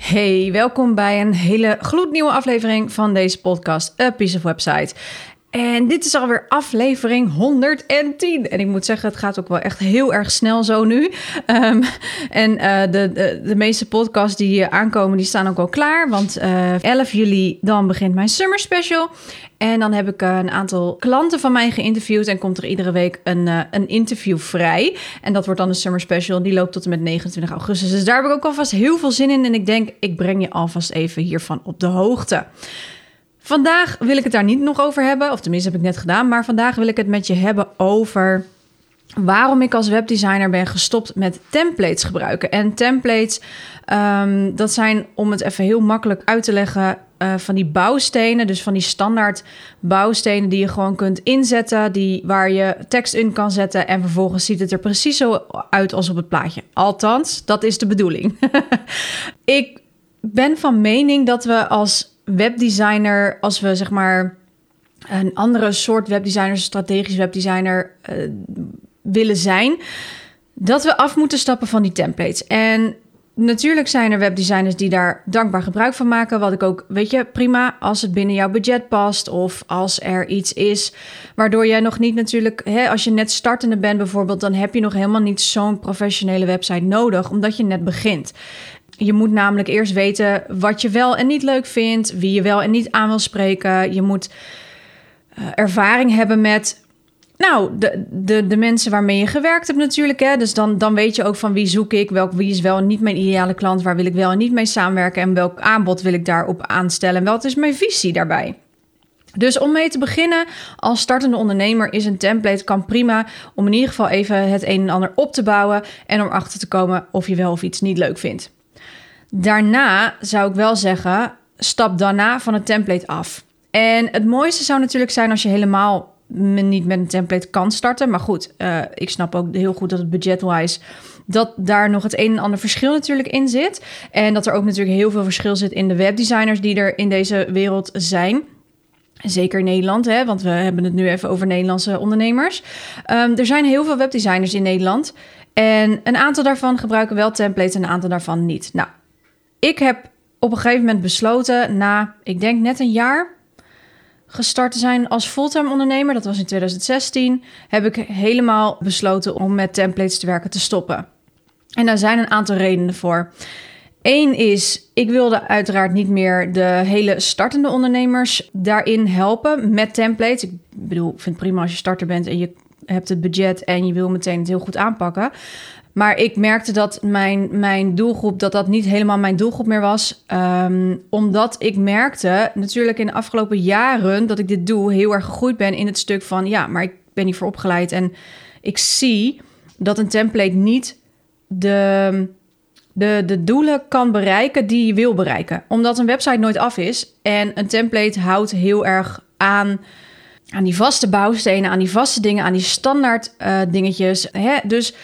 Hey, welkom bij een hele gloednieuwe aflevering van deze podcast, A Piece of Website. En dit is alweer aflevering 110. En ik moet zeggen, het gaat ook wel echt heel erg snel zo nu. Um, en uh, de, de, de, meeste podcasts die aankomen, die staan ook al klaar. Want uh, eh, 11 juli, dan begint mijn summer special. En dan heb ik uh, een aantal klanten van mij geïnterviewd. En komt er iedere week een, een interview vrij. En dat wordt dan een summer special. Die loopt tot en met 29 augustus. Dus daar heb ik ook alvast heel veel zin in. En ik denk, ik breng je alvast even hiervan op de hoogte. Vandaag wil ik het daar niet nog over hebben, of tenminste heb ik net gedaan, maar vandaag wil ik het met je hebben over waarom ik als webdesigner ben gestopt met templates gebruiken. En templates, um, dat zijn, om het even heel makkelijk uit te leggen, uh, van die bouwstenen, dus van die standaard bouwstenen die je gewoon kunt inzetten, die, waar je tekst in kan zetten en vervolgens ziet het er precies zo uit als op het plaatje. Althans, dat is de bedoeling. ik ben van mening dat we als webdesigner, als we zeg maar een andere soort webdesigner, strategisch webdesigner uh, willen zijn, dat we af moeten stappen van die templates. En natuurlijk zijn er webdesigners die daar dankbaar gebruik van maken. Wat ik ook, weet je, prima als het binnen jouw budget past. Of als er iets is waardoor jij nog niet natuurlijk, hè, als je net startende bent bijvoorbeeld, dan heb je nog helemaal niet zo'n professionele website nodig, omdat je net begint. Je moet namelijk eerst weten wat je wel en niet leuk vindt, wie je wel en niet aan wil spreken. Je moet uh, ervaring hebben met, nou, de, de, de mensen waarmee je gewerkt hebt natuurlijk. Hè? Dus dan, dan weet je ook van wie zoek ik, welk, wie is wel en niet mijn ideale klant, waar wil ik wel en niet mee samenwerken en welk aanbod wil ik daarop aanstellen en wat is mijn visie daarbij. Dus om mee te beginnen als startende ondernemer is een template kan prima om in ieder geval even het een en ander op te bouwen en om achter te komen of je wel of iets niet leuk vindt. Daarna zou ik wel zeggen, stap daarna van het template af. En het mooiste zou natuurlijk zijn als je helemaal niet met een template kan starten. Maar goed, uh, ik snap ook heel goed dat het budget-wise... dat daar nog het een en ander verschil natuurlijk in zit. En dat er ook natuurlijk heel veel verschil zit in de webdesigners... die er in deze wereld zijn... Zeker in Nederland, hè, want we hebben het nu even over Nederlandse ondernemers. Um, er zijn heel veel webdesigners in Nederland. En een aantal daarvan gebruiken wel templates en een aantal daarvan niet. Nou, ik heb op een gegeven moment besloten, na ik denk net een jaar gestart te zijn als fulltime ondernemer, dat was in 2016, heb ik helemaal besloten om met templates te werken te stoppen. En daar zijn een aantal redenen voor. Eén is, ik wilde uiteraard niet meer de hele startende ondernemers daarin helpen met templates. Ik bedoel, ik vind het prima als je starter bent en je hebt het budget en je wil meteen het heel goed aanpakken. Maar ik merkte dat mijn, mijn doelgroep, dat dat niet helemaal mijn doelgroep meer was. Ehm, omdat ik merkte natuurlijk in de afgelopen jaren dat ik dit doe, heel erg gegroeid ben in het stuk van ja, maar ik ben hiervoor opgeleid. En ik zie dat een template niet de, de, de doelen kan bereiken die je wil bereiken. Omdat een website nooit af is. En een template houdt heel erg aan aan die vaste bouwstenen, aan die vaste dingen, aan die standaard uh, dingetjes. Hè? Dus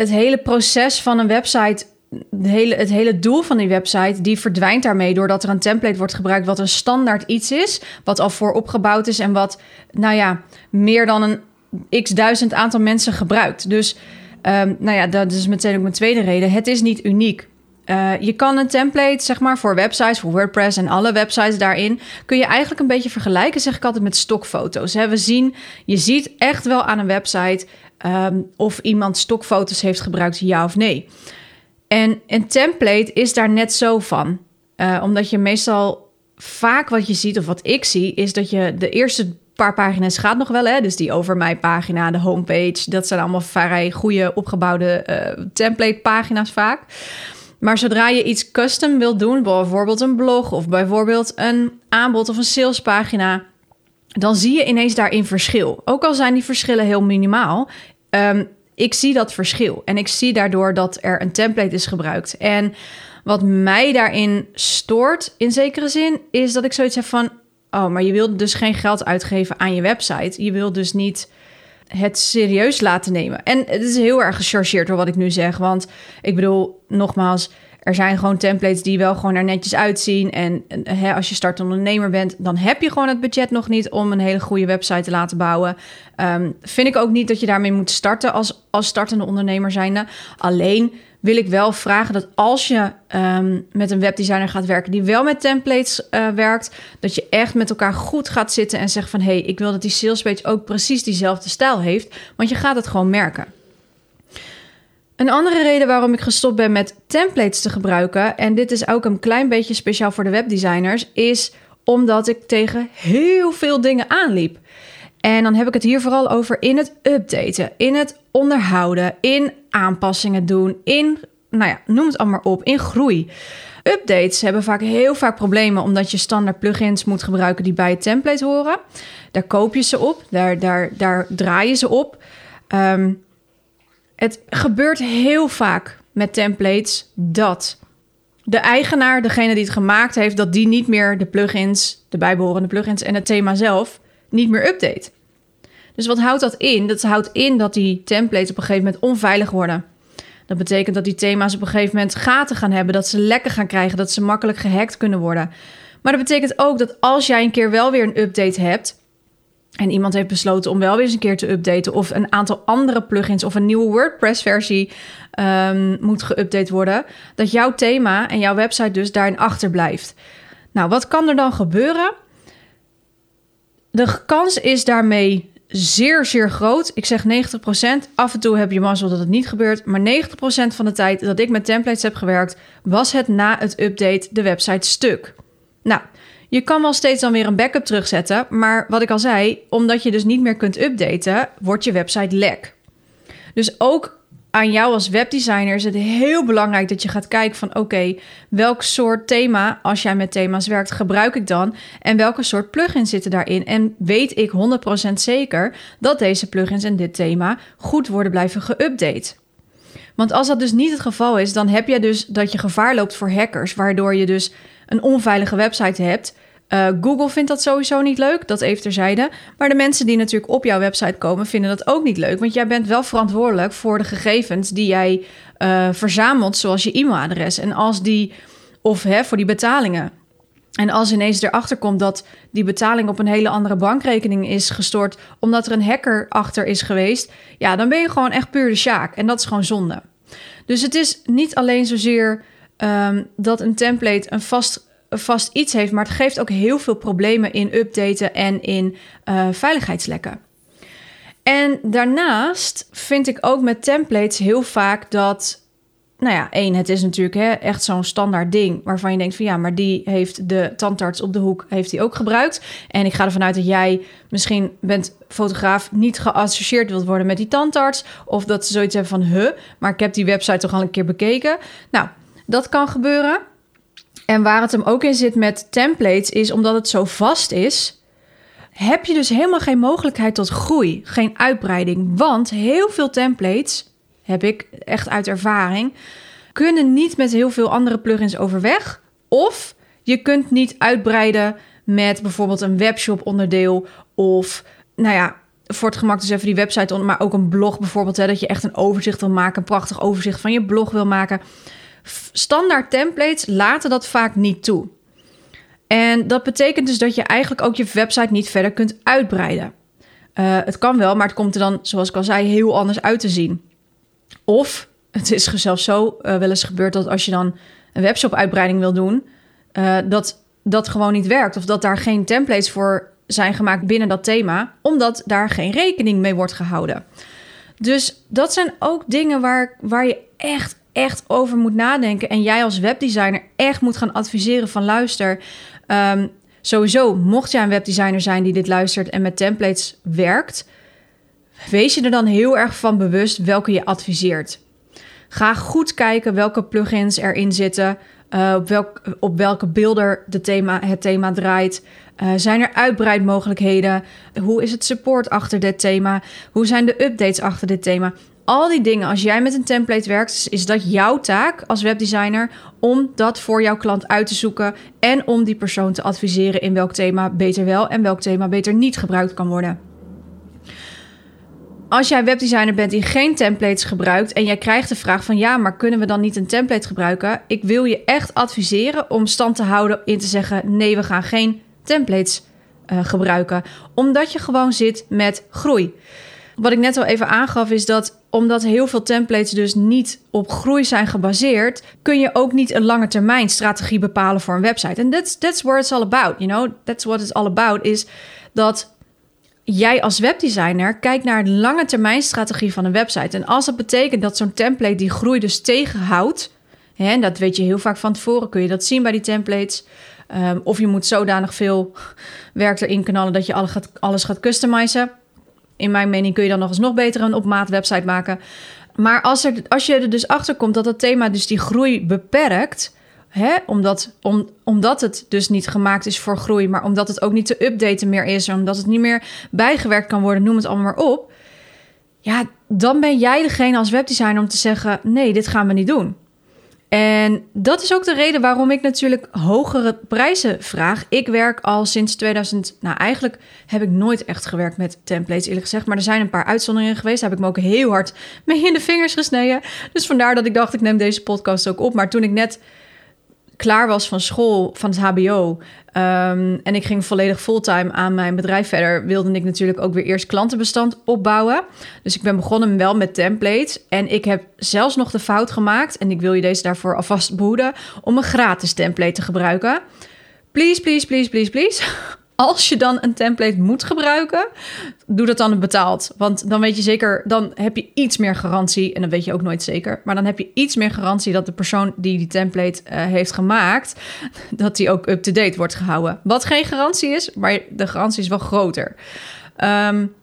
het hele proces van een website, het hele, het hele doel van die website, die verdwijnt daarmee doordat er een template wordt gebruikt wat een standaard iets is, wat al voor opgebouwd is en wat, nou ja, meer dan een x duizend aantal mensen gebruikt. Dus, um, nou ja, dat is meteen ook mijn tweede reden. Het is niet uniek. Uh, je kan een template, zeg maar, voor websites, voor WordPress en alle websites daarin, kun je eigenlijk een beetje vergelijken, zeg ik altijd, met stokfoto's. We zien, je ziet echt wel aan een website um, of iemand stokfoto's heeft gebruikt, ja of nee. En een template is daar net zo van. Uh, omdat je meestal vaak wat je ziet, of wat ik zie, is dat je de eerste paar pagina's gaat nog wel. Hè? Dus die over mij pagina, de homepage, dat zijn allemaal vrij goede opgebouwde uh, template pagina's vaak. Maar zodra je iets custom wilt doen, bijvoorbeeld een blog of bijvoorbeeld een aanbod of een salespagina, dan zie je ineens daarin verschil. Ook al zijn die verschillen heel minimaal, um, ik zie dat verschil. En ik zie daardoor dat er een template is gebruikt. En Wat mij daarin stoort, in zekere zin, is dat ik zoiets heb van: oh, maar je wilt dus geen geld uitgeven aan je website. Je wilt dus niet het serieus laten nemen. En het is heel erg gechargeerd door wat ik nu zeg. Want ik bedoel, nogmaals, er zijn gewoon templates die wel gewoon er netjes uitzien. En hè, als je startende ondernemer bent, dan heb je gewoon het budget nog niet om een hele goede website te laten bouwen. Um, vind ik ook niet dat je daarmee moet starten als, als startende ondernemer zijnde. Alleen wil ik wel vragen dat als je um, met een webdesigner gaat werken die wel met templates uh, werkt, dat je echt met elkaar goed gaat zitten en zegt van hé, hey, ik wil dat die salespage ook precies diezelfde stijl heeft, want je gaat het gewoon merken. Een andere reden waarom ik gestopt ben met templates te gebruiken, en dit is ook een klein beetje speciaal voor de webdesigners, is omdat ik tegen heel veel dingen aanliep. En dan heb ik het hier vooral over in het updaten, in het onderhouden, in aanpassingen doen, in, nou ja, noem het allemaal op, in groei. Updates hebben vaak heel vaak problemen omdat je standaard plugins moet gebruiken die bij het template horen. Daar koop je ze op, daar, daar, daar draai je ze op. Um, het gebeurt heel vaak met templates dat de eigenaar, degene die het gemaakt heeft, dat die niet meer de plugins, de bijbehorende plugins en het thema zelf niet meer update. Dus wat houdt dat in? Dat houdt in dat die templates op een gegeven moment onveilig worden. Dat betekent dat die thema's op een gegeven moment gaten gaan hebben, dat ze lekken gaan krijgen, dat ze makkelijk gehackt kunnen worden. Maar dat betekent ook dat als jij een keer wel weer een update hebt, en iemand heeft besloten om wel weer eens een keer te updaten, of een aantal andere plugins of een nieuwe WordPress-versie um, moet geüpdate worden, dat jouw thema en jouw website dus daarin achterblijft. Nou, wat kan er dan gebeuren? De kans is daarmee zeer, zeer groot. Ik zeg 90%. Af en toe heb je mazzel dat het niet gebeurt. Maar 90% van de tijd dat ik met templates heb gewerkt, was het na het update de website stuk. Nou, je kan wel steeds dan weer een backup terugzetten. Maar wat ik al zei, omdat je dus niet meer kunt updaten, wordt je website lek. Dus ook aan jou als webdesigner is het heel belangrijk dat je gaat kijken van oké, welk soort thema, als jij met thema's werkt, gebruik ik dan? En welke soort plugins zitten daarin? En weet ik 100% zeker dat deze plugins en dit thema goed worden blijven geüpdate? Want als dat dus niet het geval is, dan heb je dus dat je gevaar loopt voor hackers, waardoor je dus een onveilige website hebt. Uh, Google vindt dat sowieso niet leuk, dat even terzijde. Maar de mensen die natuurlijk op jouw website komen, vinden dat ook niet leuk. Want jij bent wel verantwoordelijk voor de gegevens die jij uh, verzamelt, zoals je e-mailadres. En als die, of hè, voor die betalingen. En als ineens erachter komt dat die betaling op een hele andere bankrekening is gestort, omdat er een hacker achter is geweest, ja, dan ben je gewoon echt puur de sjaak. En dat is gewoon zonde. Dus het is niet alleen zozeer um, dat een template een vast, vast iets heeft, maar het geeft ook heel veel problemen in updaten en in uh, veiligheidslekken. En daarnaast vind ik ook met templates heel vaak dat nou ja, één, het is natuurlijk hè, echt zo'n standaard ding waarvan je denkt van ja, maar die heeft de tandarts op de hoek heeft die ook gebruikt. En ik ga ervan uit dat jij misschien bent fotograaf niet geassocieerd wilt worden met die tandarts of dat ze zoiets hebben van huh, maar ik heb die website toch al een keer bekeken. Nou, dat kan gebeuren. En waar het hem ook in zit met templates is omdat het zo vast is, heb je dus helemaal geen mogelijkheid tot groei, geen uitbreiding, want heel veel templates heb ik echt uit ervaring, kunnen niet met heel veel andere plugins overweg. Of je kunt niet uitbreiden met bijvoorbeeld een webshop onderdeel of nou ja, voor het gemak dus even die website, maar ook een blog bijvoorbeeld, hè, dat je echt een overzicht wil maken, een prachtig overzicht van je blog wil maken. Standaard templates laten dat vaak niet toe. En dat betekent dus dat je eigenlijk ook je website niet verder kunt uitbreiden. Uh, het kan wel, maar het komt er dan, zoals ik al zei, heel anders uit te zien. Of het is zelfs zo uh, wel eens gebeurd dat als je dan een webshop-uitbreiding wil doen, uh, dat dat gewoon niet werkt. Of dat daar geen templates voor zijn gemaakt binnen dat thema, omdat daar geen rekening mee wordt gehouden. Dus dat zijn ook dingen waar, waar je echt, echt over moet nadenken. En jij als webdesigner echt moet gaan adviseren van luister. Um, sowieso, mocht jij een webdesigner zijn die dit luistert en met templates werkt, Wees je er dan heel erg van bewust welke je adviseert. Ga goed kijken welke plugins erin zitten, uh, op, welk, op welke beelden de thema, het thema draait. Uh, zijn er uitbreidmogelijkheden? Hoe is het support achter dit thema? Hoe zijn de updates achter dit thema? Al die dingen, als jij met een template werkt, is dat jouw taak als webdesigner om dat voor jouw klant uit te zoeken en om die persoon te adviseren in welk thema beter wel en welk thema beter niet gebruikt kan worden. Als jij webdesigner bent die geen templates gebruikt en jij krijgt de vraag van ja, maar kunnen we dan niet een template gebruiken? Ik wil je echt adviseren om stand te houden in te zeggen nee, we gaan geen templates uh, gebruiken, omdat je gewoon zit met groei. Wat ik net al even aangaf is dat omdat heel veel templates dus niet op groei zijn gebaseerd, kun je ook niet een lange termijn strategie bepalen voor een website. En that's that's what it's all about, you know. That's what it's all about is dat jij als webdesigner kijkt naar de lange termijn strategie van een website. En als dat betekent dat zo'n template die groei dus tegenhoudt, hè, en dat weet je heel vaak van tevoren, kun je dat zien bij die templates. Ehm, of je moet zodanig veel werk erin knallen dat je alles gaat, alles gaat customizen. In mijn mening kun je dan nog eens nog beter een op maat website maken. Maar als, er, als je er dus achter komt dat dat thema dus die groei beperkt, Hè? Omdat, om, omdat het dus niet gemaakt is voor groei, maar omdat het ook niet te updaten meer is, omdat het niet meer bijgewerkt kan worden, noem het allemaal maar op. Ja, dan ben jij degene als webdesigner om te zeggen: nee, dit gaan we niet doen. En dat is ook de reden waarom ik natuurlijk hogere prijzen vraag. Ik werk al sinds 2000. Nou, eigenlijk heb ik nooit echt gewerkt met templates, eerlijk gezegd. Maar er zijn een paar uitzonderingen geweest. Daar heb ik me ook heel hard mee in de vingers gesneden. Dus vandaar dat ik dacht, ik neem deze podcast ook op. Maar toen ik net klaar was van school, van het HBO. Ehm, en ik ging volledig fulltime aan mijn bedrijf verder. Wilde ik natuurlijk ook weer eerst klantenbestand opbouwen. Dus ik ben begonnen wel met templates. En ik heb zelfs nog de fout gemaakt. En ik wil je deze daarvoor alvast behoeden. Om een gratis template te gebruiken. Please, please, please, please, please als je dan een template moet gebruiken, doe dat dan betaald. Want dan weet je zeker, dan heb je iets meer garantie. En dan weet je ook nooit zeker. Maar dan heb je iets meer garantie dat de persoon die die template uh, heeft gemaakt, dat die ook up-to-date wordt gehouden. Wat geen garantie is, maar de garantie is wel groter. Um,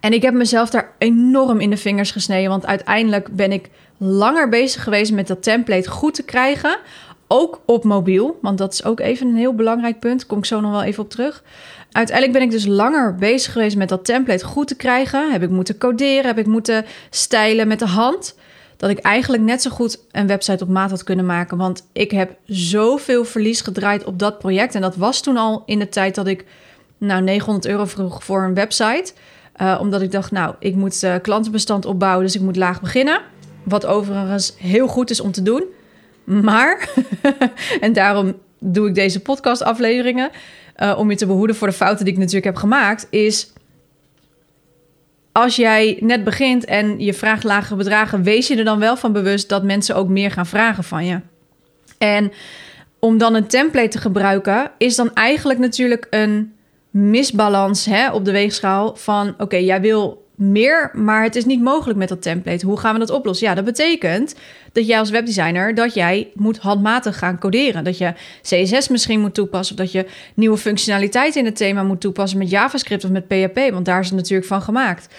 en ik heb mezelf daar enorm in de vingers gesneden. Want uiteindelijk ben ik langer bezig geweest met dat template goed te krijgen ook op mobiel, want dat is ook even een heel belangrijk punt. Kom ik zo nog wel even op terug. Uiteindelijk ben ik dus langer bezig geweest met dat template goed te krijgen. Heb ik moeten coderen, heb ik moeten stijlen met de hand. Dat ik eigenlijk net zo goed een website op maat had kunnen maken. Want ik heb zoveel verlies gedraaid op dat project. En dat was toen al in de tijd dat ik nou 900 euro vroeg voor een website. Uh, omdat ik dacht, nou, ik moet uh, klantenbestand opbouwen, dus ik moet laag beginnen. Wat overigens heel goed is om te doen. Maar, en daarom doe ik deze podcastafleveringen, uh, om je te behoeden voor de fouten die ik natuurlijk heb gemaakt, is als jij net begint en je vraagt lagere bedragen, wees je er dan wel van bewust dat mensen ook meer gaan vragen van je. En om dan een template te gebruiken, is dan eigenlijk natuurlijk een misbalans hè, op de weegschaal van oké, jij wil meer, maar het is niet mogelijk met dat template. Hoe gaan we dat oplossen? Ja, dat betekent dat jij als webdesigner dat jij moet handmatig gaan coderen. Dat je CSS misschien moet toepassen of dat je nieuwe functionaliteiten in het thema moet toepassen met JavaScript of met PHP, want daar is het natuurlijk van gemaakt.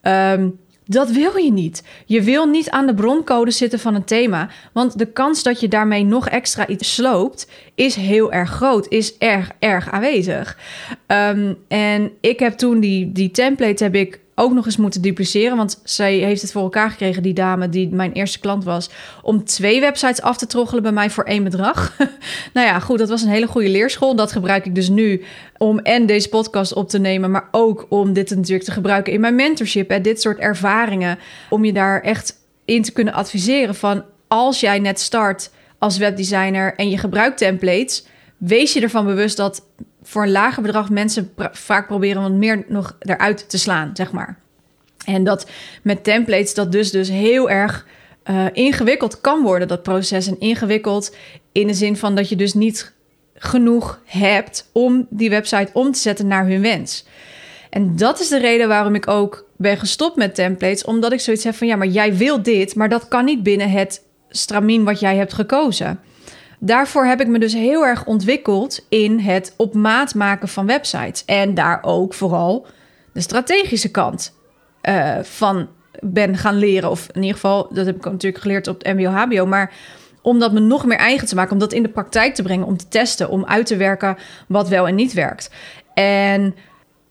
Ehm, dat wil je niet. Je wil niet aan de broncode zitten van een thema. Want de kans dat je daarmee nog extra iets sloopt, is heel erg groot. Is erg, erg aanwezig. Ehm, en ik heb toen die, die template heb ik ook nog eens moeten dupliceren. Want zij heeft het voor elkaar gekregen, die dame die mijn eerste klant was, om twee websites af te troggelen bij mij voor één bedrag. nou ja, goed, dat was een hele goede leerschool. Dat gebruik ik dus nu om en deze podcast op te nemen, maar ook om dit natuurlijk te gebruiken in mijn mentorship. En dit soort ervaringen, om je daar echt in te kunnen adviseren van als jij net start als webdesigner en je gebruikt templates, wees je ervan bewust dat voor een lager bedrag mensen vaak proberen wat meer nog eruit te slaan, zeg maar. En dat met templates dat dus, dus heel erg uh, ingewikkeld kan worden, dat proces. En ingewikkeld in de zin van dat je dus niet genoeg hebt om die website om te zetten naar hun wens. En dat is de reden waarom ik ook ben gestopt met templates. Omdat ik zoiets heb van ja, maar jij wil dit, maar dat kan niet binnen het stramien wat jij hebt gekozen daarvoor heb ik me dus heel erg ontwikkeld in het op maat maken van websites. En daar ook vooral de strategische kant uh, van ben gaan leren. Of in ieder geval, dat heb ik natuurlijk geleerd op het MBO-HBO. Maar om dat me nog meer eigen te maken, om dat in de praktijk te brengen, om te testen, om uit te werken wat wel en niet werkt. En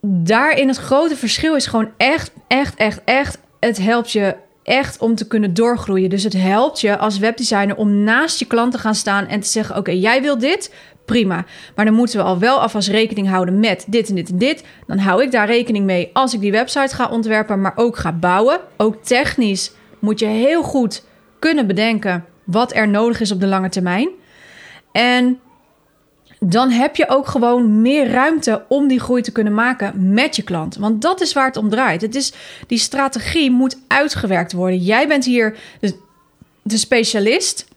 daarin het grote verschil is gewoon echt, echt, echt, echt. Het helpt je echt om te kunnen doorgroeien. Dus het helpt je als webdesigner om naast je klant te gaan staan en te zeggen: Oké, jij wil dit, prima. Maar dan moeten we al wel alvast rekening houden met dit en dit en dit. Dan hou ik daar rekening mee als ik die website ga ontwerpen, maar ook ga bouwen. Ook technisch moet je heel goed kunnen bedenken wat er nodig is op de lange termijn. En dan heb je ook gewoon meer ruimte om die groei te kunnen maken met je klant. Want dat is waar het om draait. Het is, die strategie moet uitgewerkt worden. Jij bent hier de, specialist.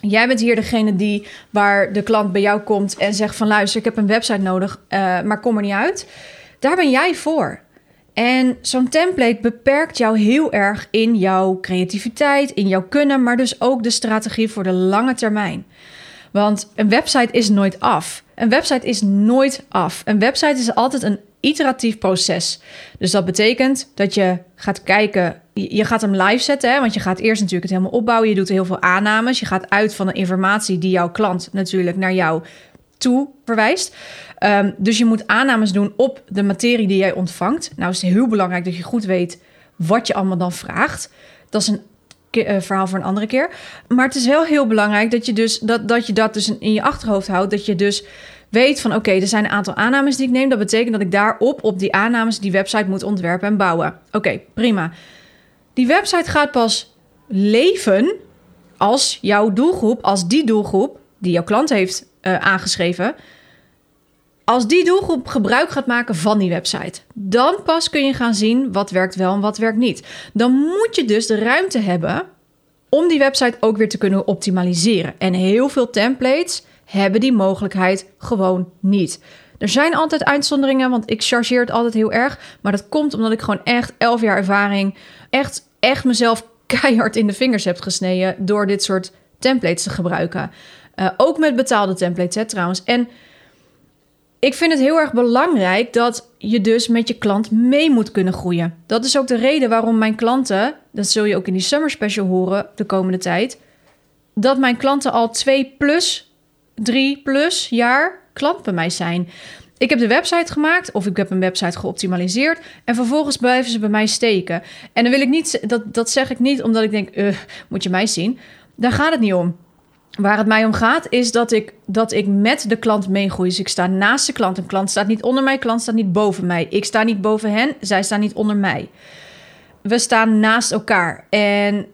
Jij bent hier degene die waar de klant bij jou komt en zegt van luister, ik heb een website nodig, uh, maar kom er niet uit. Daar ben jij voor. En zo'n template beperkt jou heel erg in jouw creativiteit, in jouw kunnen, maar dus ook de strategie voor de lange termijn. Want een website is nooit af. Een website is nooit af. Een website is altijd een iteratief proces. Dus dat betekent dat je gaat kijken, je gaat hem live zetten, want je gaat eerst natuurlijk het helemaal opbouwen. Je doet heel veel aannames. Je gaat uit van de informatie die jouw klant natuurlijk naar jou toe verwijst. Ehm, dus je moet aannames doen op de materie die jij ontvangt. Nou is het heel belangrijk dat je goed weet wat je allemaal dan vraagt. Dat is een verhaal voor een andere keer. Maar het is wel heel belangrijk dat je dus dat, dat je dat dus in je achterhoofd houdt. Dat je dus weet van oké, er zijn een aantal aannames die ik neem. Dat betekent dat ik daarop op die aannames die website moet ontwerpen en bouwen. Oké, prima. Die website gaat pas leven als jouw doelgroep, als die doelgroep die jouw klant heeft uh, aangeschreven, als die doelgroep gebruik gaat maken van die website, dan pas kun je gaan zien wat werkt wel en wat werkt niet. Dan moet je dus de ruimte hebben om die website ook weer te kunnen optimaliseren. En heel veel templates hebben die mogelijkheid gewoon niet. Er zijn altijd uitzonderingen, want ik chargeer het altijd heel erg. Maar dat komt omdat ik gewoon echt 11 jaar ervaring, echt, echt mezelf keihard in de vingers heb gesneden door dit soort templates te gebruiken. Uh, ook met betaalde templates, trouwens. En ik vind het heel erg belangrijk dat je dus met je klant mee moet kunnen groeien. Dat is ook de reden waarom mijn klanten, dat zul je ook in die summer special horen de komende tijd, dat mijn klanten al 2 plus, 3 plus jaar klant bij mij zijn. Ik heb de website gemaakt of ik heb een website geoptimaliseerd en vervolgens blijven ze bij mij steken. En dan wil ik niet, dat, dat zeg ik niet omdat ik denk, uh, moet je mij zien. Daar gaat het niet om. Waar het mij om gaat, is dat ik, dat ik met de klant meegroei. Dus ik sta naast de klant. Een klant staat niet onder mij, klant staat niet boven mij. Ik sta niet boven hen, zij staan niet onder mij. We staan naast elkaar. En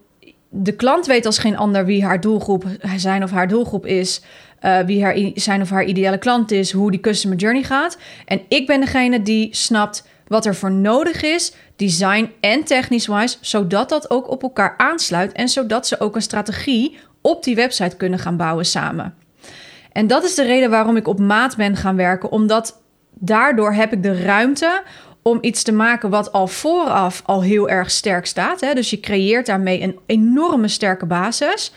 de klant weet als geen ander wie haar doelgroep, zijn of haar doelgroep is. Uh, wie haar, zijn of haar ideale klant is, hoe die customer journey gaat. En ik ben degene die snapt wat er voor nodig is, design en technisch-wise, zodat dat ook op elkaar aansluit en zodat ze ook een strategie op die website kunnen gaan bouwen samen. En dat is de reden waarom ik op maat ben gaan werken, omdat daardoor heb ik de ruimte om iets te maken wat al vooraf al heel erg sterk staat. Hè? Dus je creëert daarmee een enorme sterke basis.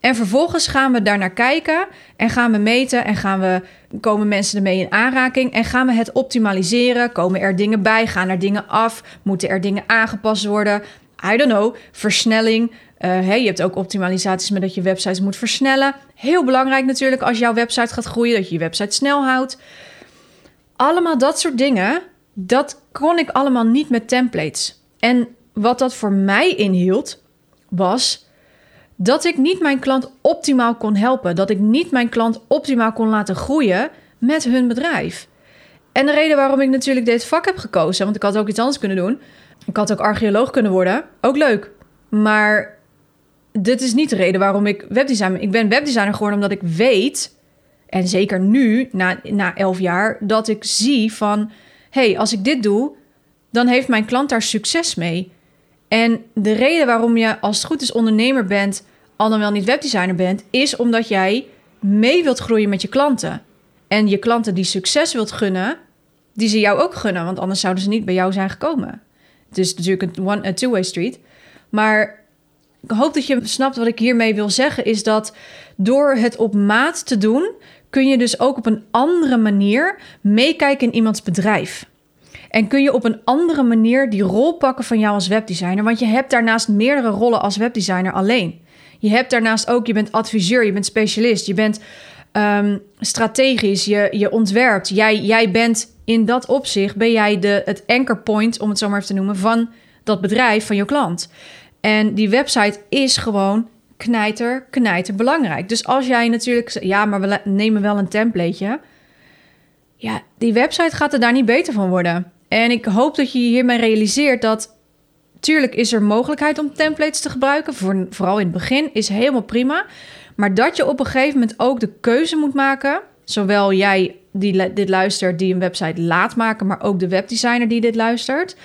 En vervolgens gaan we daar naar kijken en gaan we meten en gaan we, komen mensen ermee in aanraking en gaan we het optimaliseren. Komen er dingen bij? Gaan er dingen af? Moeten er dingen aangepast worden? I don't know. Versnelling. Uh, je hebt ook optimalisaties met dat je websites moet versnellen. Heel belangrijk natuurlijk als jouw website gaat groeien, dat je je website snel houdt. Allemaal dat soort dingen, dat kon ik allemaal niet met templates. En wat dat voor mij inhield, was dat ik niet mijn klant optimaal kon helpen. Dat ik niet mijn klant optimaal kon laten groeien met hun bedrijf. En de reden waarom ik natuurlijk dit vak heb gekozen, want ik had ook iets anders kunnen doen. Ik had ook archeoloog kunnen worden. Ook leuk. Maar dit is niet de reden waarom ik webdesigner... Ik ben webdesigner geworden omdat ik weet... en zeker nu, na, na elf jaar... dat ik zie van... hey, als ik dit doe... dan heeft mijn klant daar succes mee. En de reden waarom je als het goed is ondernemer bent... al dan wel niet webdesigner bent... is omdat jij mee wilt groeien met je klanten. En je klanten die succes wilt gunnen... die ze jou ook gunnen. Want anders zouden ze niet bij jou zijn gekomen. Het is natuurlijk een, one, two-way street... Maar ik hoop dat je snapt wat ik hiermee wil zeggen, is dat door het op maat te doen, kun je dus ook op een andere manier meekijken in iemands bedrijf. En kun je op een andere manier die rol pakken van jou als webdesigner, want je hebt daarnaast meerdere rollen als webdesigner alleen. Je hebt daarnaast ook, je bent adviseur, je bent specialist, je bent um, strategisch, je, je ontwerpt. Jij, jij bent in dat opzicht, ben jij de, het anchor point, om het zo maar even te noemen, van dat bedrijf van je klant. En die website is gewoon knijter, knijter belangrijk. Dus als jij natuurlijk, ja, maar we nemen wel een templateje. Ja, die website gaat er daar niet beter van worden. En ik hoop dat je hiermee realiseert dat, tuurlijk is er mogelijkheid om templates te gebruiken. Voor, vooral in het begin is helemaal prima. Maar dat je op een gegeven moment ook de keuze moet maken, zowel jij die dit luistert, die een website laat maken, maar ook de webdesigner die dit luistert,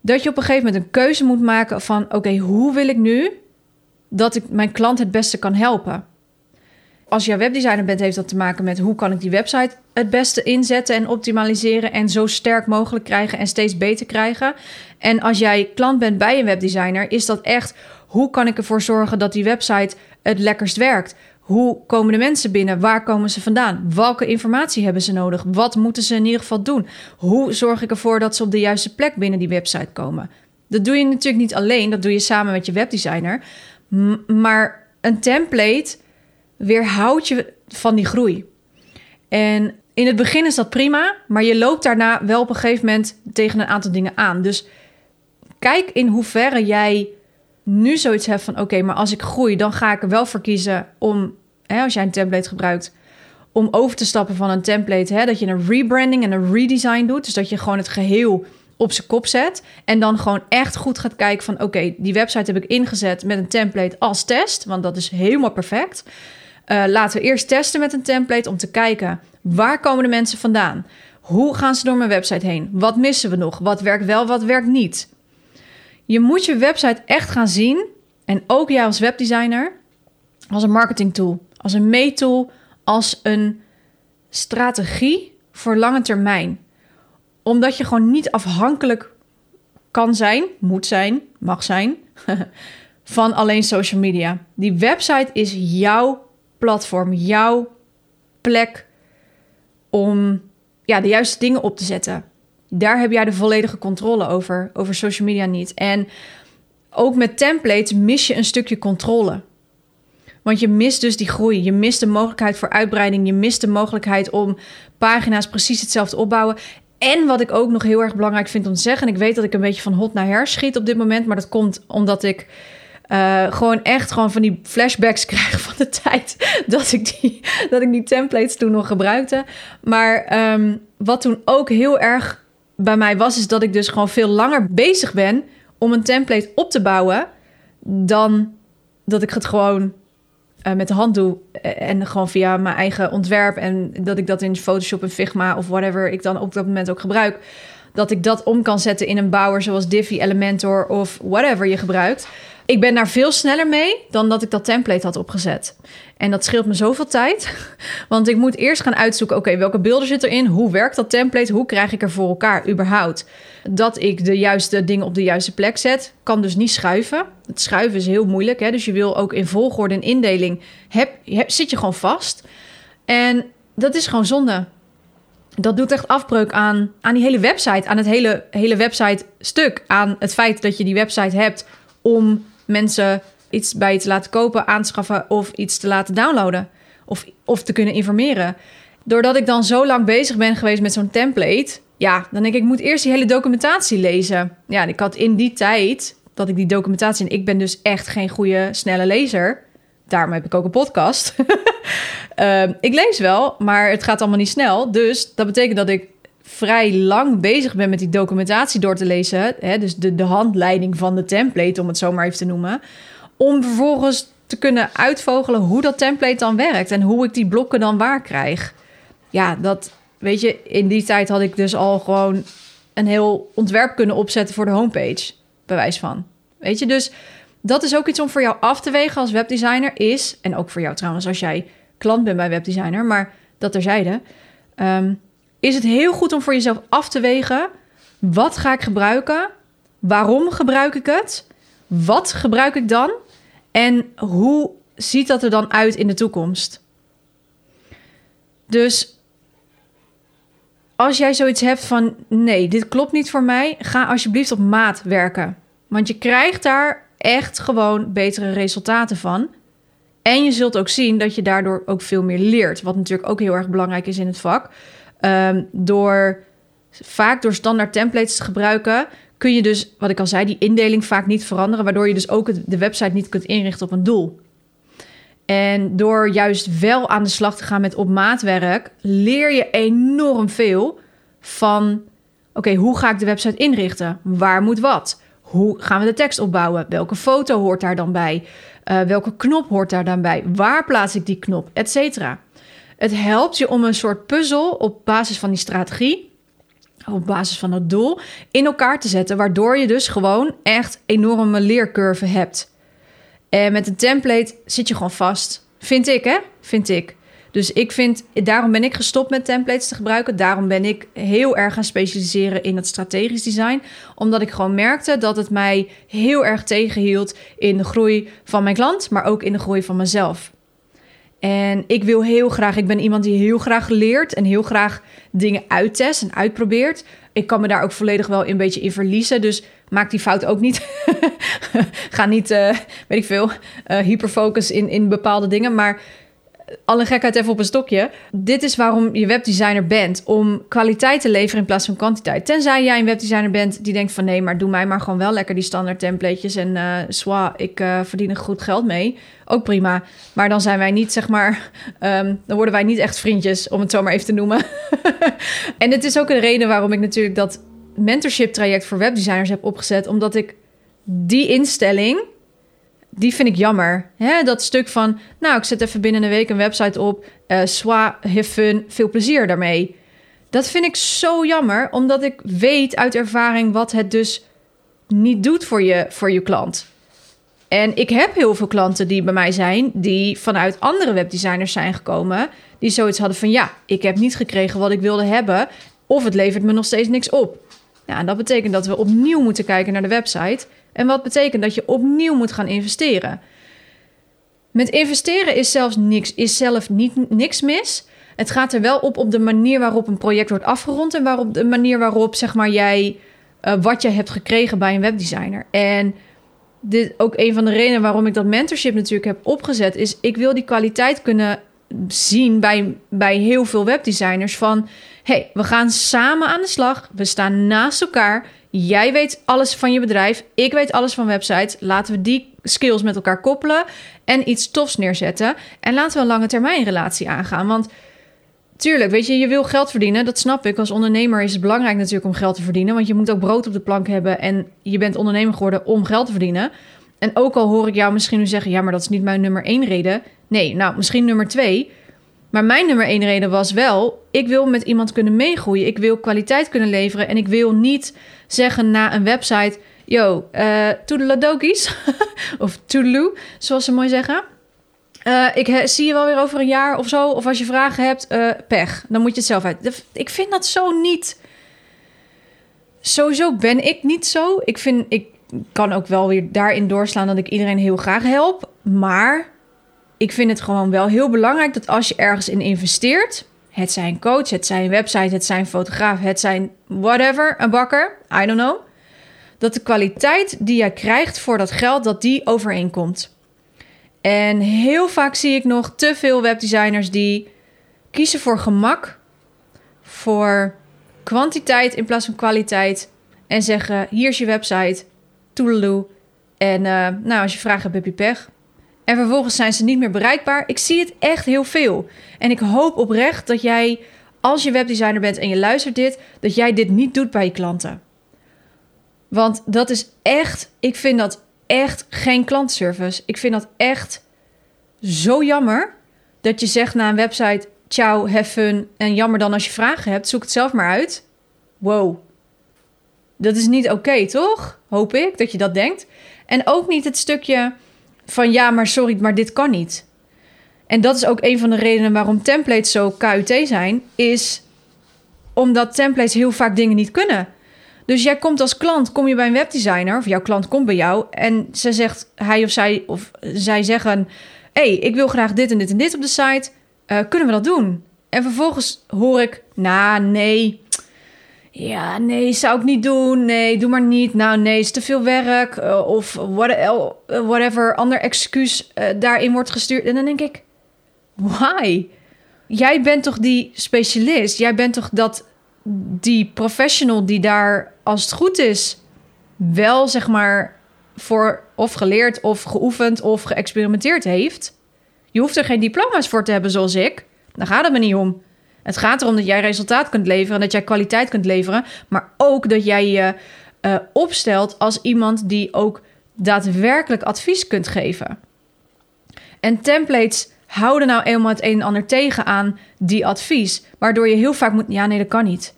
dat je op een gegeven moment een keuze moet maken van, oké, hoe wil ik nu dat ik mijn klant het beste kan helpen? Als je webdesigner bent, heeft dat te maken met hoe kan ik die website het beste inzetten en optimaliseren en zo sterk mogelijk krijgen en steeds beter krijgen. En als jij klant bent bij een webdesigner, is dat echt hoe kan ik ervoor zorgen dat die website het lekkerst werkt? Hoe komen de mensen binnen? Waar komen ze vandaan? Welke informatie hebben ze nodig? Wat moeten ze in ieder geval doen? Hoe zorg ik ervoor dat ze op de juiste plek binnen die website komen? Dat doe je natuurlijk niet alleen, dat doe je samen met je webdesigner. maar een template weerhoudt je van die groei. En in het begin is dat prima, maar je loopt daarna wel op een gegeven moment tegen een aantal dingen aan. Dus kijk in hoeverre jij nu zoiets hebt van: oké, maar als ik groei, dan ga ik er wel voor kiezen om, hè, als jij een template gebruikt, om over te stappen van een template, hè, dat je een rebranding en een redesign doet. Dus dat je gewoon het geheel op zijn kop zet en dan gewoon echt goed gaat kijken van: oké, die website heb ik ingezet met een template als test, want dat is helemaal perfect. Uh, laten we eerst testen met een template om te kijken waar komen de mensen vandaan. Hoe gaan ze door mijn website heen? Wat missen we nog? Wat werkt wel, wat werkt niet? Je moet je website echt gaan zien. En ook jij als webdesigner. Als een marketing tool. Als een meetool. Als een strategie voor lange termijn. Omdat je gewoon niet afhankelijk kan zijn, moet zijn, mag zijn. van alleen social media. Die website is jouw platform, jouw plek om ja, de juiste dingen op te zetten. Daar heb jij de volledige controle over, over social media niet. En ook met templates mis je een stukje controle. Want je mist dus die groei. Je mist de mogelijkheid voor uitbreiding. Je mist de mogelijkheid om pagina's precies hetzelfde opbouwen. En wat ik ook nog heel erg belangrijk vind om te zeggen. En ik weet dat ik een beetje van hot naar her schiet op dit moment. Maar dat komt omdat ik uh, gewoon echt gewoon van die flashbacks krijg van de tijd dat ik die, dat ik die templates toen nog gebruikte. Maar um, wat toen ook heel erg bij mij was, is dat ik dus gewoon veel langer bezig ben om een template op te bouwen dan dat ik het gewoon uh, met de hand doe eh, en gewoon via mijn eigen ontwerp en dat ik dat in Photoshop en Figma of whatever ik dan op dat moment ook gebruik, dat ik dat om kan zetten in een bouwer zoals Divi, Elementor of whatever je gebruikt. Ik ben daar veel sneller mee dan dat ik dat template had opgezet. En dat scheelt me zoveel tijd. Want ik moet eerst gaan uitzoeken: oké, welke beelden zitten erin? Hoe werkt dat template? Hoe krijg ik er voor elkaar überhaupt? Dat ik de juiste dingen op de juiste plek zet. Kan dus niet schuiven. Het schuiven is heel moeilijk. Hè? Dus je wil ook in volgorde en indeling. Heb, zit je gewoon vast. En dat is gewoon zonde. Dat doet echt afbreuk aan, aan die hele website. Aan het hele, hele website stuk. Aan het feit dat je die website hebt om mensen iets bij je te laten kopen, aanschaffen of iets te laten downloaden of, of te kunnen informeren. Doordat ik dan zo lang bezig ben geweest met zo'n template, ja, dan denk ik, ik moet eerst die hele documentatie lezen. Ja, ik had in die tijd dat ik die documentatie, en ik ben dus echt geen goede, snelle lezer. Daarom heb ik ook een podcast. uh, ik lees wel, maar het gaat allemaal niet snel. Dus dat betekent dat ik vrij lang bezig ben met die documentatie door te lezen. Hè, dus de, de handleiding van de template, om het zo maar even te noemen. Om vervolgens te kunnen uitvogelen hoe dat template dan werkt en hoe ik die blokken dan waar krijg. Ja, dat weet je, in die tijd had ik dus al gewoon een heel ontwerp kunnen opzetten voor de homepage, bewijs van. Weet je, dus dat is ook iets om voor jou af te wegen als webdesigner is, en ook voor jou trouwens als jij klant bent bij webdesigner, maar dat terzijde. Um, is het heel goed om voor jezelf af te wegen: wat ga ik gebruiken? Waarom gebruik ik het? Wat gebruik ik dan? En hoe ziet dat er dan uit in de toekomst? Dus als jij zoiets hebt van nee, dit klopt niet voor mij, ga alsjeblieft op maat werken. Want je krijgt daar echt gewoon betere resultaten van. En je zult ook zien dat je daardoor ook veel meer leert. Wat natuurlijk ook heel erg belangrijk is in het vak. Um, door vaak door standaard templates te gebruiken, kun je dus, wat ik al zei, die indeling vaak niet veranderen, waardoor je dus ook de website niet kunt inrichten op een doel. En door juist wel aan de slag te gaan met op maatwerk, leer je enorm veel van: oké, hoe ga ik de website inrichten? Waar moet wat? Hoe gaan we de tekst opbouwen? Welke foto hoort daar dan bij? Uh, welke knop hoort daar dan bij? Waar plaats ik die knop? Etcetera. Het helpt je om een soort puzzel op basis van die strategie, op basis van het doel, in elkaar te zetten, waardoor je dus gewoon echt enorme leercurve hebt. En met een template zit je gewoon vast. Vind ik, hè? Vind ik. Dus ik vind, daarom ben ik gestopt met templates te gebruiken. Daarom ben ik heel erg gaan specialiseren in het strategisch design. Omdat ik gewoon merkte dat het mij heel erg tegenhield in de groei van mijn klant, maar ook in de groei van mezelf. En ik wil heel graag, ik ben iemand die heel graag leert en heel graag dingen uittest en uitprobeert. Ik kan me daar ook volledig wel een beetje in verliezen. Dus maak die fout ook niet. Ga niet, uh, weet ik veel, uh, hyperfocus in, in bepaalde dingen. Maar alle gekheid even op een stokje. Dit is waarom je webdesigner bent. Om kwaliteit te leveren in plaats van kwantiteit. Tenzij jij een webdesigner bent die denkt van... nee, maar doe mij maar gewoon wel lekker die standaard templatejes... en uh, swa, ik uh, verdien er goed geld mee. Ook prima. Maar dan zijn wij niet, zeg maar... Um, dan worden wij niet echt vriendjes, om het zo maar even te noemen. en het is ook een reden waarom ik natuurlijk dat mentorship traject voor webdesigners heb opgezet. Omdat ik die instelling die vind ik jammer. Hè? Dat stuk van, nou, ik zet even binnen een week een website op. Uh, swa, have fun, veel plezier daarmee. Dat vind ik zo jammer, omdat ik weet uit ervaring wat het dus niet doet voor je, voor je klant. En ik heb heel veel klanten die bij mij zijn, die vanuit andere webdesigners zijn gekomen, die zoiets hadden van ja, ik heb niet gekregen wat ik wilde hebben, of het levert me nog steeds niks op. Ja, en dat betekent dat we opnieuw moeten kijken naar de website en wat betekent dat je opnieuw moet gaan investeren. Met investeren is zelfs niks, is zelf niet niks mis. Het gaat er wel op op de manier waarop een project wordt afgerond en waarop de manier waarop zeg maar jij uh, wat je hebt gekregen bij een webdesigner. En dit ook een van de redenen waarom ik dat mentorship natuurlijk heb opgezet is ik wil die kwaliteit kunnen zien bij, bij heel veel webdesigners van hey, we gaan samen aan de slag. We staan naast elkaar. Jij weet alles van je bedrijf. Ik weet alles van websites. Laten we die skills met elkaar koppelen en iets tofs neerzetten. En laten we een lange termijn relatie aangaan. Want tuurlijk, weet je, je wil geld verdienen. Dat snap ik. Als ondernemer is het belangrijk natuurlijk om geld te verdienen. Want je moet ook brood op de plank hebben. En je bent ondernemer geworden om geld te verdienen. En ook al hoor ik jou misschien nu zeggen: ja, maar dat is niet mijn nummer één reden. Nee, nou, misschien nummer twee. Maar mijn nummer één reden was wel: ik wil met iemand kunnen meegroeien. Ik wil kwaliteit kunnen leveren. En ik wil niet zeggen na een website: yo, uh, toedeledokies. of toedeloe, zoals ze mooi zeggen. Uh, ik zie je wel weer over een jaar of zo. Of als je vragen hebt, uh, pech. Dan moet je het zelf uit. Ik vind dat zo niet. Sowieso ben ik niet zo. Ik vind, ik kan ook wel weer daarin doorslaan dat ik iedereen heel graag help. Maar ik vind het gewoon wel heel belangrijk dat als je ergens in investeert, het zijn coach, het zijn website, het zijn fotograaf, het zijn whatever, een bakker, I don't know, dat de kwaliteit die jij krijgt voor dat geld, dat die overeenkomt. En heel vaak zie ik nog te veel webdesigners die kiezen voor gemak, voor kwantiteit in plaats van kwaliteit en zeggen: hier is je website, toedeloe. En uh, nou, als je vragen hebt, heb je pech. En vervolgens zijn ze niet meer bereikbaar. Ik zie het echt heel veel. En ik hoop oprecht dat jij, als je webdesigner bent en je luistert dit, dat jij dit niet doet bij je klanten. Want dat is echt, ik vind dat echt geen klantservice. Ik vind dat echt zo jammer dat je zegt na een website: ciao, have fun. En jammer dan als je vragen hebt, zoek het zelf maar uit. Wow. Dat is niet oké, toch? Hoop ik dat je dat denkt. En ook niet het stukje van ja, maar sorry, maar dit kan niet. En dat is ook een van de redenen waarom templates zo KUT zijn, is omdat templates heel vaak dingen niet kunnen. Dus jij komt als klant, kom je bij een webdesigner, of jouw klant komt bij jou en ze zegt, hij of zij, of zij zeggen: hey, ik wil graag dit en dit en dit op de site. Uh, kunnen we dat doen? En vervolgens hoor ik: Nou, nee, ja, nee, zou ik niet doen. Nee, doe maar niet. Nou, nee, is te veel werk. Uh, of what, whatever, ander excuus uh, daarin wordt gestuurd. En dan denk ik, why? Jij bent toch die specialist? Jij bent toch dat, die professional die daar, als het goed is, wel zeg maar voor of geleerd of geoefend of geëxperimenteerd heeft. Je hoeft er geen diploma's voor te hebben zoals ik. Daar gaat het me niet om. Het gaat erom dat jij resultaat kunt leveren, dat jij kwaliteit kunt leveren, maar ook dat jij je uh, opstelt als iemand die ook daadwerkelijk advies kunt geven. En templates houden nou eenmaal het een en ander tegen aan die advies, waardoor je heel vaak moet, ja nee, dat kan niet.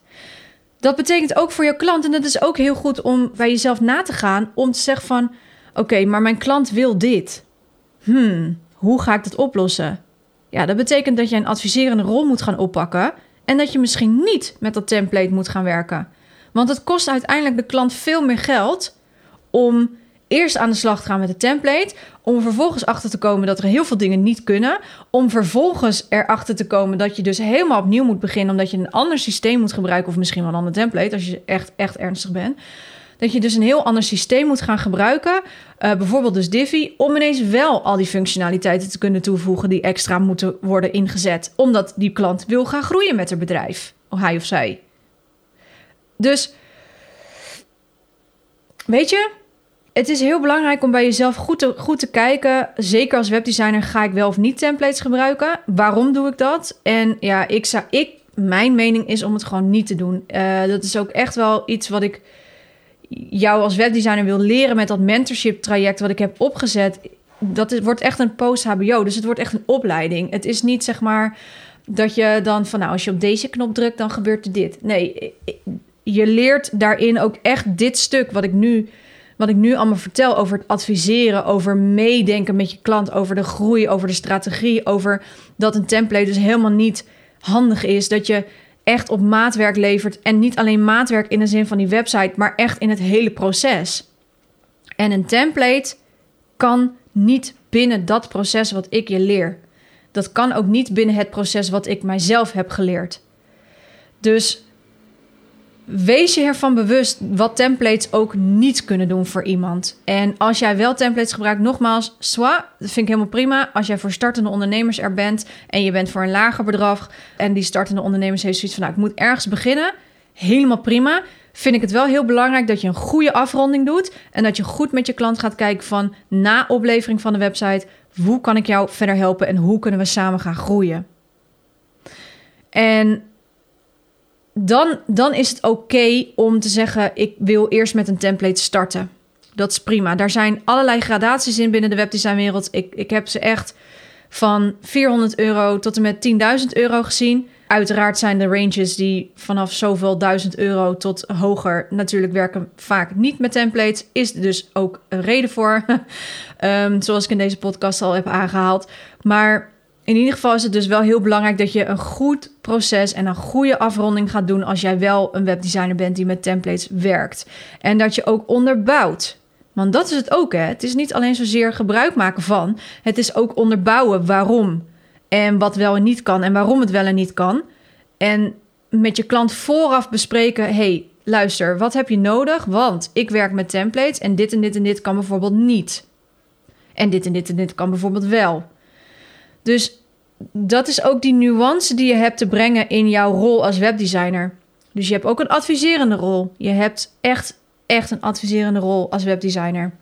Dat betekent ook voor je klant, en dat is ook heel goed om bij jezelf na te gaan, om te zeggen van, oké, maar mijn klant wil dit. Hmm, hoe ga ik dat oplossen? Ja, dat betekent dat je een adviserende rol moet gaan oppakken en dat je misschien niet met dat template moet gaan werken. Want het kost uiteindelijk de klant veel meer geld om eerst aan de slag te gaan met de template, om vervolgens achter te komen dat er heel veel dingen niet kunnen, om vervolgens erachter te komen dat je dus helemaal opnieuw moet beginnen omdat je een ander systeem moet gebruiken of misschien wel een ander template als je echt echt ernstig bent. Dat je dus een heel ander systeem moet gaan gebruiken, uh, bijvoorbeeld dus Divi, om ineens wel al die functionaliteiten te kunnen toevoegen die extra moeten worden ingezet, omdat die klant wil gaan groeien met haar bedrijf, of hij of zij. Dus weet je, het is heel belangrijk om bij jezelf goed te, goed te kijken. Zeker als webdesigner ga ik wel of niet templates gebruiken. Waarom doe ik dat? En ja, ik zou, ik, mijn mening is om het gewoon niet te doen. Uh, dat is ook echt wel iets wat ik jou als webdesigner wil leren met dat mentorship traject wat ik heb opgezet. Dat is, wordt echt een post-HBO. Dus het wordt echt een opleiding. Het is niet zeg maar dat je dan van nou, als je op deze knop drukt, dan gebeurt er dit. Nee, je leert daarin ook echt dit stuk wat ik nu wat ik nu allemaal vertel over het adviseren, over meedenken met je klant, over de groei, over de strategie, over dat een template dus helemaal niet handig is, dat je echt op maatwerk levert en niet alleen maatwerk in de zin van die website, maar echt in het hele proces. En een template kan niet binnen dat proces wat ik je leer. Dat kan ook niet binnen het proces wat ik mijzelf heb geleerd. Dus wees je ervan bewust wat templates ook niet kunnen doen voor iemand. En als jij wel templates gebruikt, nogmaals, swa, dat vind ik helemaal prima. Als jij voor startende ondernemers er bent en je bent voor een lager bedrag en die startende ondernemers heeft zoiets van, nou, ik moet ergens beginnen, helemaal prima. Vind ik het wel heel belangrijk dat je een goede afronding doet en dat je goed met je klant gaat kijken van na oplevering van de website, hoe kan ik jou verder helpen en hoe kunnen we samen gaan groeien. En dan, dan is het oké om te zeggen: ik wil eerst met een template starten. Dat is prima. Daar zijn allerlei gradaties in binnen de webdesignwereld. Ik, ik heb ze echt van 400 euro tot en met 10.000 euro gezien. Uiteraard zijn de ranges die vanaf zoveel duizend euro tot hoger natuurlijk werken vaak niet met templates. Is er dus ook een reden voor. um, zoals ik in deze podcast al heb aangehaald. Maar in ieder geval is het dus wel heel belangrijk dat je een goed proces en een goede afronding gaat doen als jij wel een webdesigner bent die met templates werkt. En dat je ook onderbouwt. Want dat is het ook, hè? Het is niet alleen zozeer gebruik maken van, het is ook onderbouwen waarom en wat wel en niet kan en waarom het wel en niet kan. En met je klant vooraf bespreken: hey, luister, wat heb je nodig? Want ik werk met templates en dit en dit en dit kan bijvoorbeeld niet. En dit en dit en dit kan bijvoorbeeld wel. Dus dat is ook die nuance die je hebt te brengen in jouw rol als webdesigner. Dus je hebt ook een adviserende rol. Je hebt echt, echt een adviserende rol als webdesigner.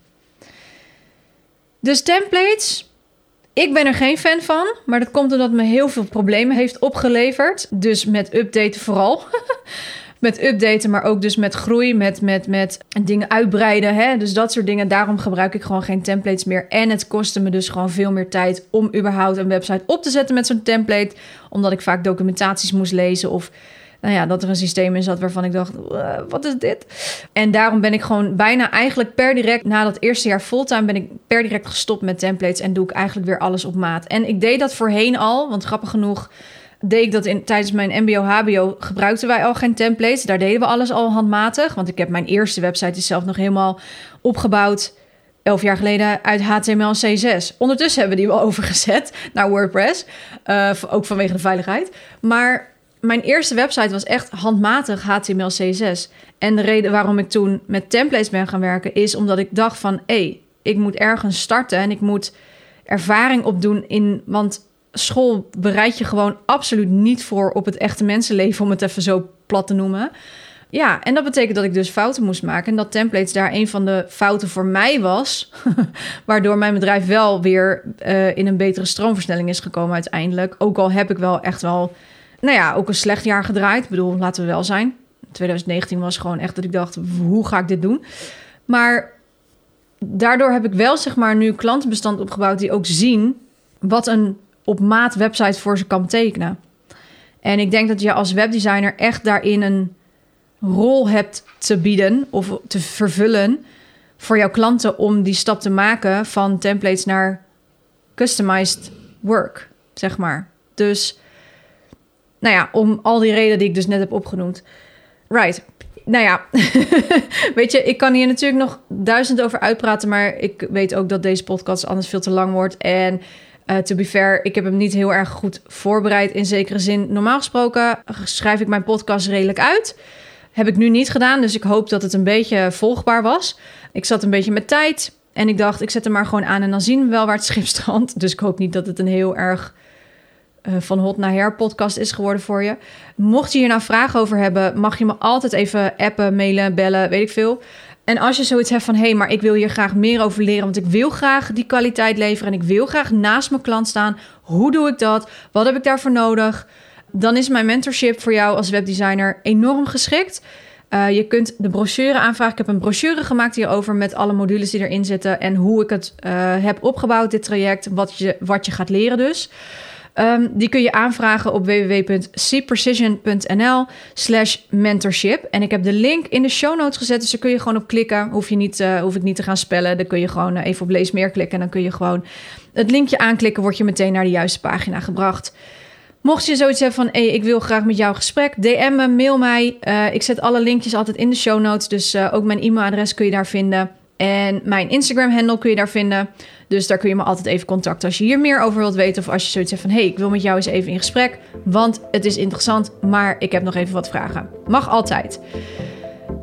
Dus templates, ik ben er geen fan van, maar dat komt omdat me heel veel problemen heeft opgeleverd. Dus met updaten vooral. met updaten, maar ook dus met groei, met, met, met dingen uitbreiden. Hè? Dus dat soort dingen. Daarom gebruik ik gewoon geen templates meer. En het kostte me dus gewoon veel meer tijd om überhaupt een website op te zetten met zo'n template. Omdat ik vaak documentaties moest lezen of nou ja, dat er een systeem in zat waarvan ik dacht, wat is dit? En daarom ben ik gewoon bijna eigenlijk per direct, na dat eerste jaar fulltime, ben ik per direct gestopt met templates en doe ik eigenlijk weer alles op maat. En ik deed dat voorheen al, want grappig genoeg deed ik dat in, tijdens mijn MBO-HBO gebruikten wij al geen templates. Daar deden we alles al handmatig. Want ik heb mijn eerste website zelf nog helemaal opgebouwd. Elf jaar geleden uit HTML en CSS. Ondertussen hebben we die wel overgezet naar WordPress. Uh, ook vanwege de veiligheid. Maar mijn eerste website was echt handmatig HTML, CSS. En de reden waarom ik toen met templates ben gaan werken... is omdat ik dacht van... hé, hey, ik moet ergens starten en ik moet ervaring opdoen in... want school bereid je gewoon absoluut niet voor op het echte mensenleven, om het even zo plat te noemen. Ja, en dat betekent dat ik dus fouten moest maken. En dat templates daar een van de fouten voor mij was. waardoor mijn bedrijf wel weer uh, in een betere stroomversnelling is gekomen uiteindelijk. Ook al heb ik wel echt wel, nou ja, ook een slecht jaar gedraaid. Ik bedoel, laten we wel zijn. 2019 was gewoon echt dat ik dacht, hoe ga ik dit doen? Maar daardoor heb ik wel zeg maar nu klantenbestand opgebouwd die ook zien wat een op maat website voor ze kan betekenen. En ik denk dat je als webdesigner echt daarin een rol hebt te bieden of te vervullen voor jouw klanten om die stap te maken van templates naar customized work, zeg maar. Dus, nou ja, om al die redenen die ik dus net heb opgenoemd. Right. Nou ja, weet je, ik kan hier natuurlijk nog duizend over uitpraten, maar ik weet ook dat deze podcast anders veel te lang wordt. En uh, to be fair, ik heb hem niet heel erg goed voorbereid in zekere zin. Normaal gesproken schrijf ik mijn podcast redelijk uit. Heb ik nu niet gedaan, dus ik hoop dat het een beetje volgbaar was. Ik zat een beetje met tijd en ik dacht, ik zet hem maar gewoon aan en dan zien we wel waar het schip strandt. Dus ik hoop niet dat het een heel erg uh, van hot naar her podcast is geworden voor je. Mocht je hier nou vragen over hebben, mag je me altijd even appen, mailen, bellen, weet ik veel. En als je zoiets hebt van hé, hey, maar ik wil hier graag meer over leren, want ik wil graag die kwaliteit leveren en ik wil graag naast mijn klant staan. Hoe doe ik dat? Wat heb ik daarvoor nodig? Dan is mijn mentorship voor jou als webdesigner enorm geschikt. Uh, je kunt de brochure aanvragen. Ik heb een brochure gemaakt hierover met alle modules die erin zitten en hoe ik het uh, heb opgebouwd, dit traject, wat je, wat je gaat leren dus. Um, die kun je aanvragen op www.cprecision.nl slash mentorship. En ik heb de link in de show notes gezet, dus daar kun je gewoon op klikken. Hoef, je niet, uh, hoef ik niet te gaan spellen. Dan kun je gewoon uh, even op lees meer klikken. En dan kun je gewoon het linkje aanklikken, word je meteen naar de juiste pagina gebracht. Mocht je zoiets hebben van, ik wil graag met jou gesprek, DM me, mail mij. Uh, ik zet alle linkjes altijd in de show notes, dus ook mijn e-mailadres kun je daar vinden. En mijn Instagram-handle kun je daar vinden. Dus daar kun je me altijd even contacten als je hier meer over wilt weten. Of als je zoiets hebt van: hey, ik wil met jou eens even in gesprek. Want het is interessant, maar ik heb nog even wat vragen. Mag altijd.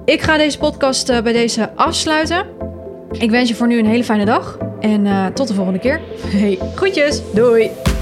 Ik ga deze podcast uh, bij deze afsluiten. Ik wens je voor nu een hele fijne dag. En uh, tot de volgende keer. Hey, groetjes. Doei.